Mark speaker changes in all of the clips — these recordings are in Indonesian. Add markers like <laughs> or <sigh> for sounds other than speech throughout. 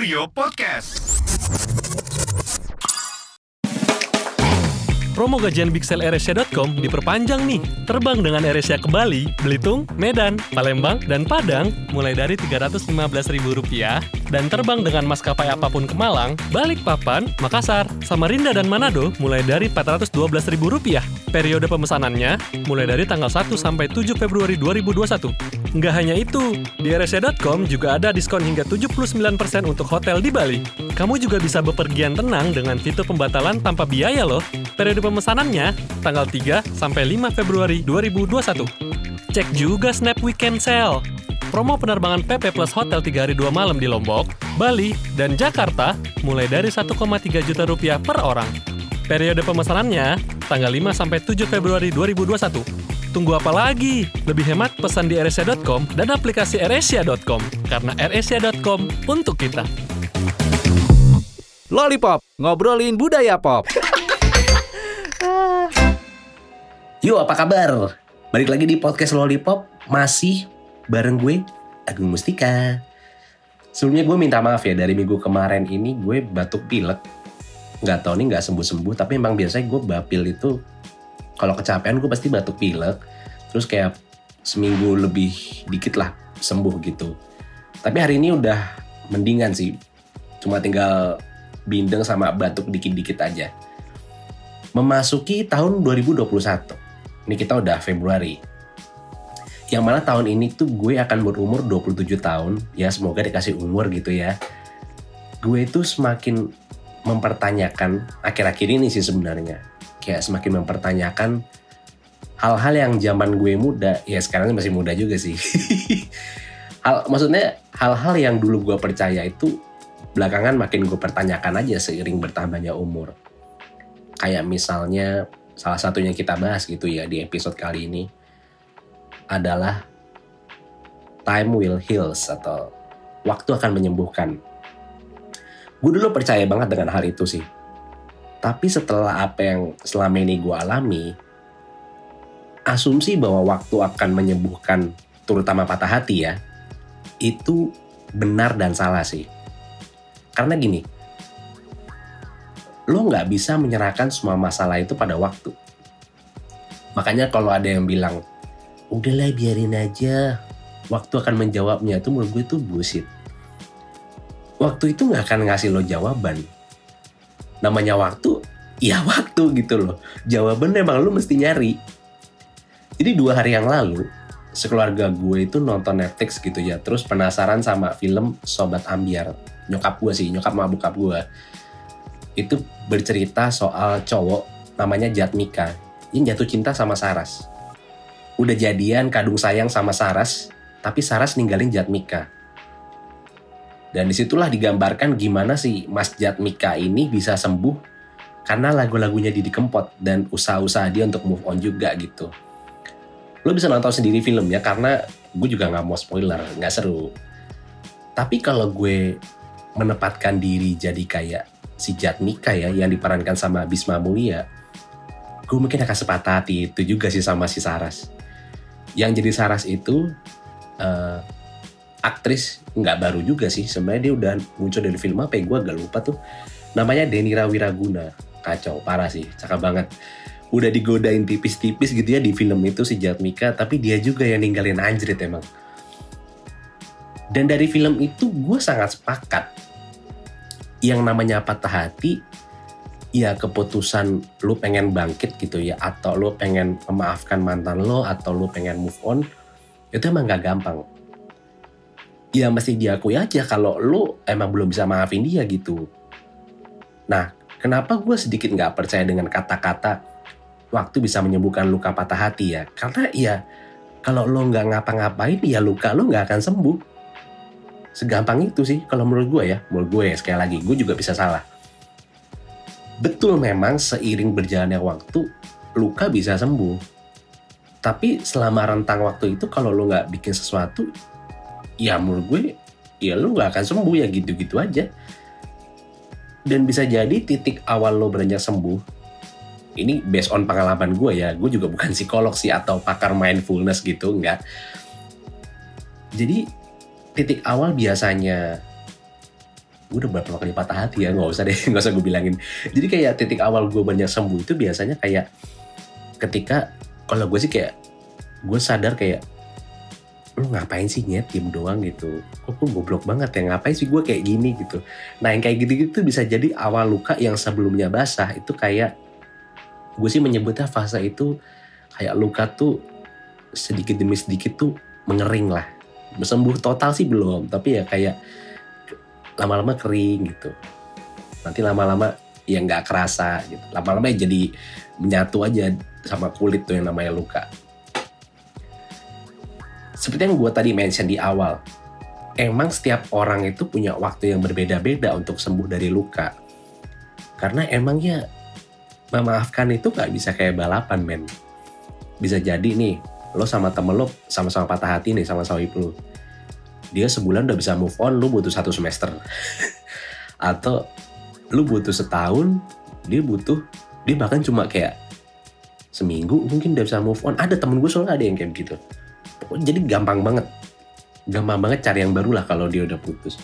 Speaker 1: Kurio Podcast.
Speaker 2: Promo gajian Bixel AirAsia.com diperpanjang nih. Terbang dengan AirAsia ke Bali, Belitung, Medan, Palembang, dan Padang mulai dari Rp315.000 dan terbang dengan maskapai apa pun ke Malang, Balikpapan, Makassar, Samarinda, dan Manado mulai dari Rp412.000. Periode pemesanannya mulai dari tanggal 1 sampai 7 Februari 2021. Nggak hanya itu, di AirAsia.com juga ada diskon hingga 79% untuk hotel di Bali. Kamu juga bisa bepergian tenang dengan fitur pembatalan tanpa biaya loh. Periode pemesanannya tanggal 3 sampai 5 Februari 2021. Cek juga Snap Weekend Sale. Promo penerbangan PP plus hotel 3 hari 2 malam di Lombok, Bali, dan Jakarta mulai dari 1,3 juta rupiah per orang. Periode pemesanannya tanggal 5 sampai 7 Februari 2021. Tunggu apa lagi? Lebih hemat pesan di AirAsia.com dan aplikasi AirAsia.com karena AirAsia.com untuk kita.
Speaker 3: Lollipop, ngobrolin budaya pop.
Speaker 4: Yo, apa kabar? Balik lagi di podcast Lollipop, masih bareng gue, Agung Mustika. Sebelumnya gue minta maaf ya, dari minggu kemarin ini gue batuk pilek. Nggak tahu nih nggak sembuh-sembuh, tapi emang biasanya gue bapil itu, kalau kecapean gue pasti batuk pilek. Terus kayak seminggu lebih dikit lah sembuh gitu. Tapi hari ini udah mendingan sih. Cuma tinggal bindeng sama batuk dikit-dikit aja. Memasuki tahun 2021 ini kita udah Februari. Yang mana tahun ini tuh gue akan berumur 27 tahun. Ya semoga dikasih umur gitu ya. Gue itu semakin mempertanyakan akhir-akhir ini sih sebenarnya. Kayak semakin mempertanyakan hal-hal yang zaman gue muda. Ya sekarang masih muda juga sih. <laughs> hal maksudnya hal-hal yang dulu gue percaya itu belakangan makin gue pertanyakan aja seiring bertambahnya umur. Kayak misalnya salah satunya kita bahas gitu ya di episode kali ini adalah time will heals atau waktu akan menyembuhkan. Gue dulu percaya banget dengan hal itu sih. Tapi setelah apa yang selama ini gue alami, asumsi bahwa waktu akan menyembuhkan terutama patah hati ya, itu benar dan salah sih. Karena gini, lo nggak bisa menyerahkan semua masalah itu pada waktu. Makanya kalau ada yang bilang, udahlah biarin aja, waktu akan menjawabnya itu menurut gue itu bullshit. Waktu itu nggak akan ngasih lo jawaban. Namanya waktu, ya waktu gitu loh. Jawaban emang lo mesti nyari. Jadi dua hari yang lalu, sekeluarga gue itu nonton Netflix gitu ya. Terus penasaran sama film Sobat Ambiar. Nyokap gue sih, nyokap sama bokap gue itu bercerita soal cowok namanya Jatmika yang jatuh cinta sama Saras. Udah jadian kadung sayang sama Saras, tapi Saras ninggalin Jatmika. Dan di situlah digambarkan gimana sih Mas Jatmika ini bisa sembuh karena lagu-lagunya Didi Kempot dan usaha-usaha dia untuk move on juga gitu. Lo bisa nonton sendiri filmnya karena gue juga nggak mau spoiler, nggak seru. Tapi kalau gue menempatkan diri jadi kayak si Jatmika ya yang diperankan sama Bisma Mulia, gue mungkin akan sepatah hati itu juga sih sama si Saras. Yang jadi Saras itu uh, aktris nggak baru juga sih. Sebenarnya dia udah muncul dari film apa ya? Gue agak lupa tuh. Namanya Denira Wiraguna kacau parah sih. Cakep banget. Udah digodain tipis-tipis gitu ya di film itu si Jatmika tapi dia juga yang ninggalin anjrit emang. Dan dari film itu gue sangat sepakat yang namanya patah hati ya keputusan lu pengen bangkit gitu ya atau lu pengen memaafkan mantan lo atau lu pengen move on itu emang gak gampang. Ya mesti diakui aja kalau lu emang belum bisa maafin dia gitu. Nah kenapa gue sedikit nggak percaya dengan kata-kata waktu bisa menyembuhkan luka patah hati ya? Karena ya kalau lo nggak ngapa-ngapain ya luka lo nggak akan sembuh Segampang itu sih kalau menurut gue ya. Menurut gue ya sekali lagi gue juga bisa salah. Betul memang seiring berjalannya waktu luka bisa sembuh. Tapi selama rentang waktu itu kalau lo nggak bikin sesuatu, ya menurut gue ya lo nggak akan sembuh ya gitu-gitu aja. Dan bisa jadi titik awal lo beranjak sembuh, ini based on pengalaman gue ya, gue juga bukan psikolog sih atau pakar mindfulness gitu, enggak. Jadi titik awal biasanya gue udah berapa kali patah hati ya nggak usah deh <laughs> nggak usah gue bilangin. Jadi kayak titik awal gue banyak sembuh itu biasanya kayak ketika kalau gue sih kayak gue sadar kayak lu ngapain sih nyet diem doang gitu? Kok gue goblok banget ya ngapain sih gue kayak gini? Gitu. Nah yang kayak gitu-gitu bisa jadi awal luka yang sebelumnya basah itu kayak gue sih menyebutnya fase itu kayak luka tuh sedikit demi sedikit tuh mengering lah sembuh total sih belum tapi ya kayak lama-lama kering gitu. Nanti lama-lama ya nggak kerasa gitu. Lama-lama ya jadi menyatu aja sama kulit tuh yang namanya luka. Seperti yang gue tadi mention di awal emang setiap orang itu punya waktu yang berbeda-beda untuk sembuh dari luka. Karena emang ya memaafkan itu nggak bisa kayak balapan men. Bisa jadi nih lo sama temen lo sama-sama patah hati nih sama sawip lo. Dia sebulan udah bisa move on lo butuh satu semester. <laughs> Atau lo butuh setahun dia butuh dia bahkan cuma kayak seminggu mungkin udah bisa move on. Ada temen gue soalnya ada yang kayak gitu jadi gampang banget. Gampang banget cari yang baru lah kalau dia udah putus.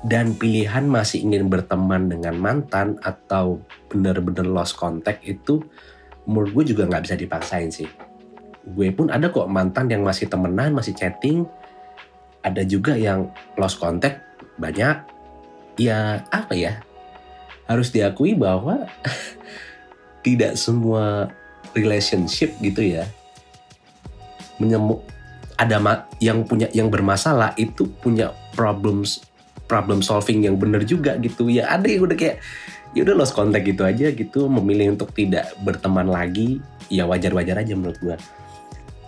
Speaker 4: Dan pilihan masih ingin berteman dengan mantan atau bener-bener lost contact itu menurut gue juga nggak bisa dipaksain sih. Gue pun ada kok mantan yang masih temenan masih chatting. Ada juga yang lost contact banyak. Ya apa ya? Harus diakui bahwa <laughs> tidak semua relationship gitu ya menyembuh ada yang punya yang bermasalah itu punya problems problem solving yang bener juga gitu. Ya ada yang udah kayak ya udah lost contact gitu aja gitu memilih untuk tidak berteman lagi ya wajar-wajar aja menurut gue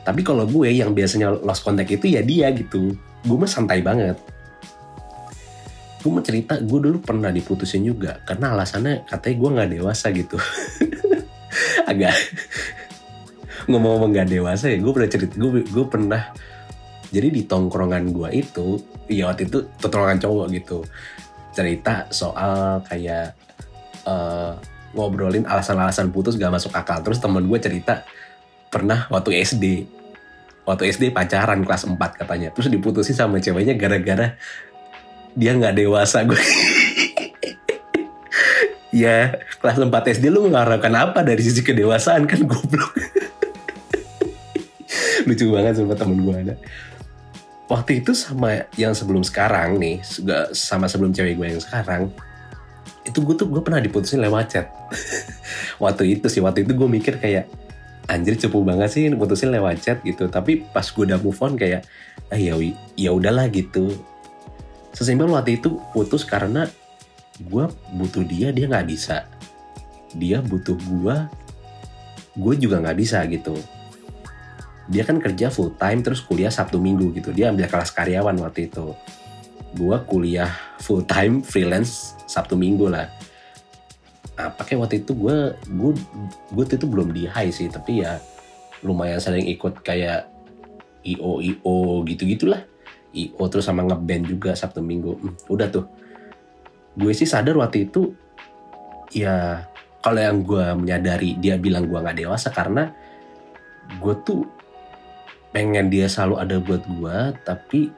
Speaker 4: tapi kalau gue yang biasanya lost contact itu ya dia gitu. Gue mah santai banget. Gue mau cerita gue dulu pernah diputusin juga karena alasannya katanya gue nggak dewasa gitu. <laughs> Agak <laughs> ngomong-ngomong gak dewasa ya gue pernah cerita gue gue pernah. Jadi di tongkrongan gue itu ya waktu itu tongkrongan cowok gitu cerita soal kayak uh, ngobrolin alasan-alasan putus gak masuk akal. Terus temen gue cerita pernah waktu SD waktu SD pacaran kelas 4 katanya. Terus diputusin sama ceweknya gara-gara dia nggak dewasa. <laughs> Gue ya kelas 4 SD lu mengharapkan apa dari sisi kedewasaan? Kan goblok. <laughs> Lucu banget sama temen gue ada. Waktu itu sama yang sebelum sekarang nih sama sebelum cewek gue yang sekarang itu gue tuh gue pernah diputusin lewat chat. <laughs> Waktu itu sih waktu itu gue mikir kayak anjir cepu banget sih putusin lewat chat gitu. Tapi pas gue udah move on kayak ah ya ya udahlah gitu. Sesimpel waktu itu putus karena gue butuh dia dia nggak bisa. Dia butuh gue gue juga nggak bisa gitu. Dia kan kerja full time terus kuliah sabtu minggu gitu. Dia ambil kelas karyawan waktu itu. Gue kuliah full time freelance sabtu minggu lah. Nah, pakai waktu itu gue gue gue itu belum di high sih tapi ya lumayan sering ikut kayak io io gitu gitulah io terus sama ngeband juga sabtu minggu. Hmm, udah tuh. Gue sih sadar waktu itu ya kalau yang gue menyadari dia bilang gue nggak dewasa karena gue tuh pengen dia selalu ada buat gue tapi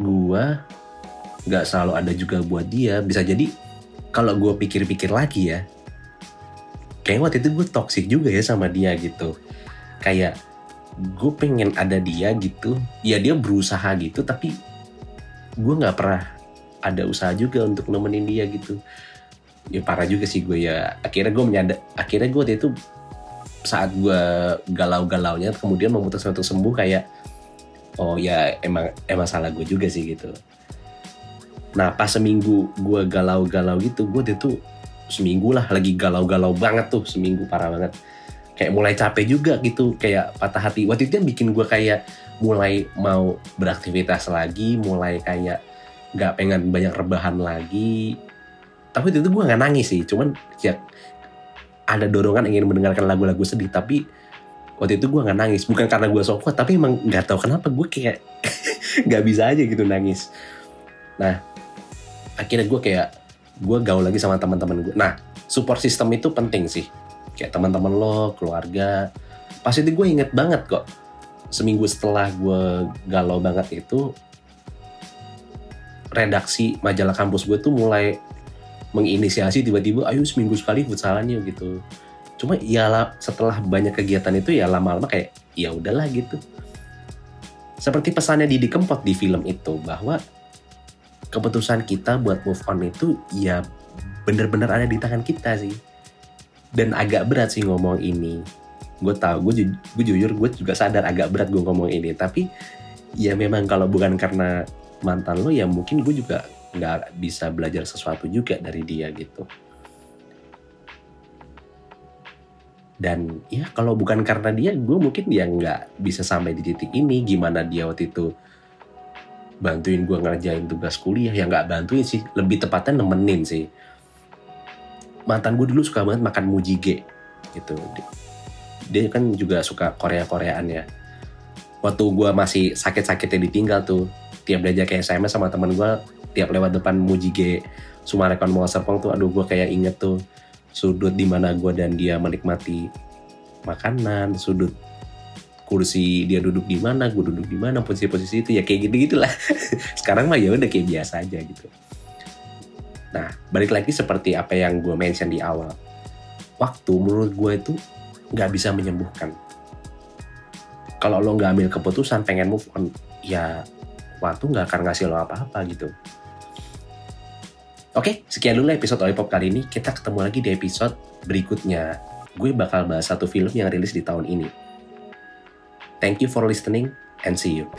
Speaker 4: gue nggak selalu ada juga buat dia. Bisa jadi kalau gue pikir-pikir lagi ya kayak waktu itu gue toxic juga ya sama dia gitu. Kayak gue pengen ada dia gitu. Ya dia berusaha gitu tapi gue nggak pernah ada usaha juga untuk nemenin dia gitu. Ya parah juga sih gue ya. Akhirnya gue menyadar akhirnya gue waktu itu saat gue galau-galaunya kemudian memutuskan untuk sembuh kayak oh ya emang emang salah gue juga sih gitu nah pas seminggu gue galau-galau gitu gue itu seminggu lah lagi galau-galau banget tuh seminggu parah banget. Kayak mulai capek juga gitu kayak patah hati. Waktu itu yang bikin gue kayak mulai mau beraktivitas lagi mulai kayak nggak pengen banyak rebahan lagi. Tapi itu gue nggak nangis sih cuman ya ada dorongan ingin mendengarkan lagu-lagu sedih tapi waktu itu gue nggak nangis. Bukan karena gue sok kuat tapi emang nggak tahu kenapa gue kayak <laughs> nggak bisa aja gitu nangis. Nah akhirnya gue kayak gue gaul lagi sama teman-teman gue nah support system itu penting sih. Kayak teman-teman lo keluarga. Pas itu gue inget banget kok seminggu setelah gue galau banget itu redaksi majalah kampus gue tuh mulai menginisiasi tiba-tiba ayo seminggu sekali futsalan yuk gitu. Cuma ya lah, setelah banyak kegiatan itu ya lama-lama kayak ya udahlah gitu. Seperti pesannya Didi Kempot di film itu bahwa keputusan kita buat move on itu ya bener-bener ada di tangan kita sih. Dan agak berat sih ngomong ini. Gue tau gue, ju- gue jujur gue juga sadar agak berat gue ngomong ini. Tapi ya memang kalau bukan karena mantan lo ya mungkin gue juga nggak bisa belajar sesuatu juga dari dia gitu. Dan ya kalau bukan karena dia gue mungkin ya nggak bisa sampai di titik ini. Gimana dia waktu itu bantuin gue ngerjain tugas kuliah. Ya nggak bantuin sih lebih tepatnya nemenin sih. Mantan gue dulu suka banget makan mujige gitu. Dia kan juga suka Korea Koreaan ya. Waktu gue masih sakit-sakitnya ditinggal tuh tiap belajar kayak SMS sama teman gue tiap lewat depan Mujige Sumarekon Mall Serpong tuh aduh gue kayak inget tuh sudut di mana gue dan dia menikmati makanan sudut kursi dia duduk di mana gue duduk di mana posisi-posisi itu ya kayak gitu gitulah <laughs> sekarang mah ya udah kayak biasa aja gitu nah balik lagi seperti apa yang gue mention di awal waktu menurut gue itu nggak bisa menyembuhkan kalau lo nggak ambil keputusan pengen move on ya waktu nggak akan ngasih lo apa-apa gitu Oke, sekian dulu episode Lollipop kali ini. Kita ketemu lagi di episode berikutnya. Gue bakal bahas satu film yang rilis di tahun ini. Thank you for listening and see you.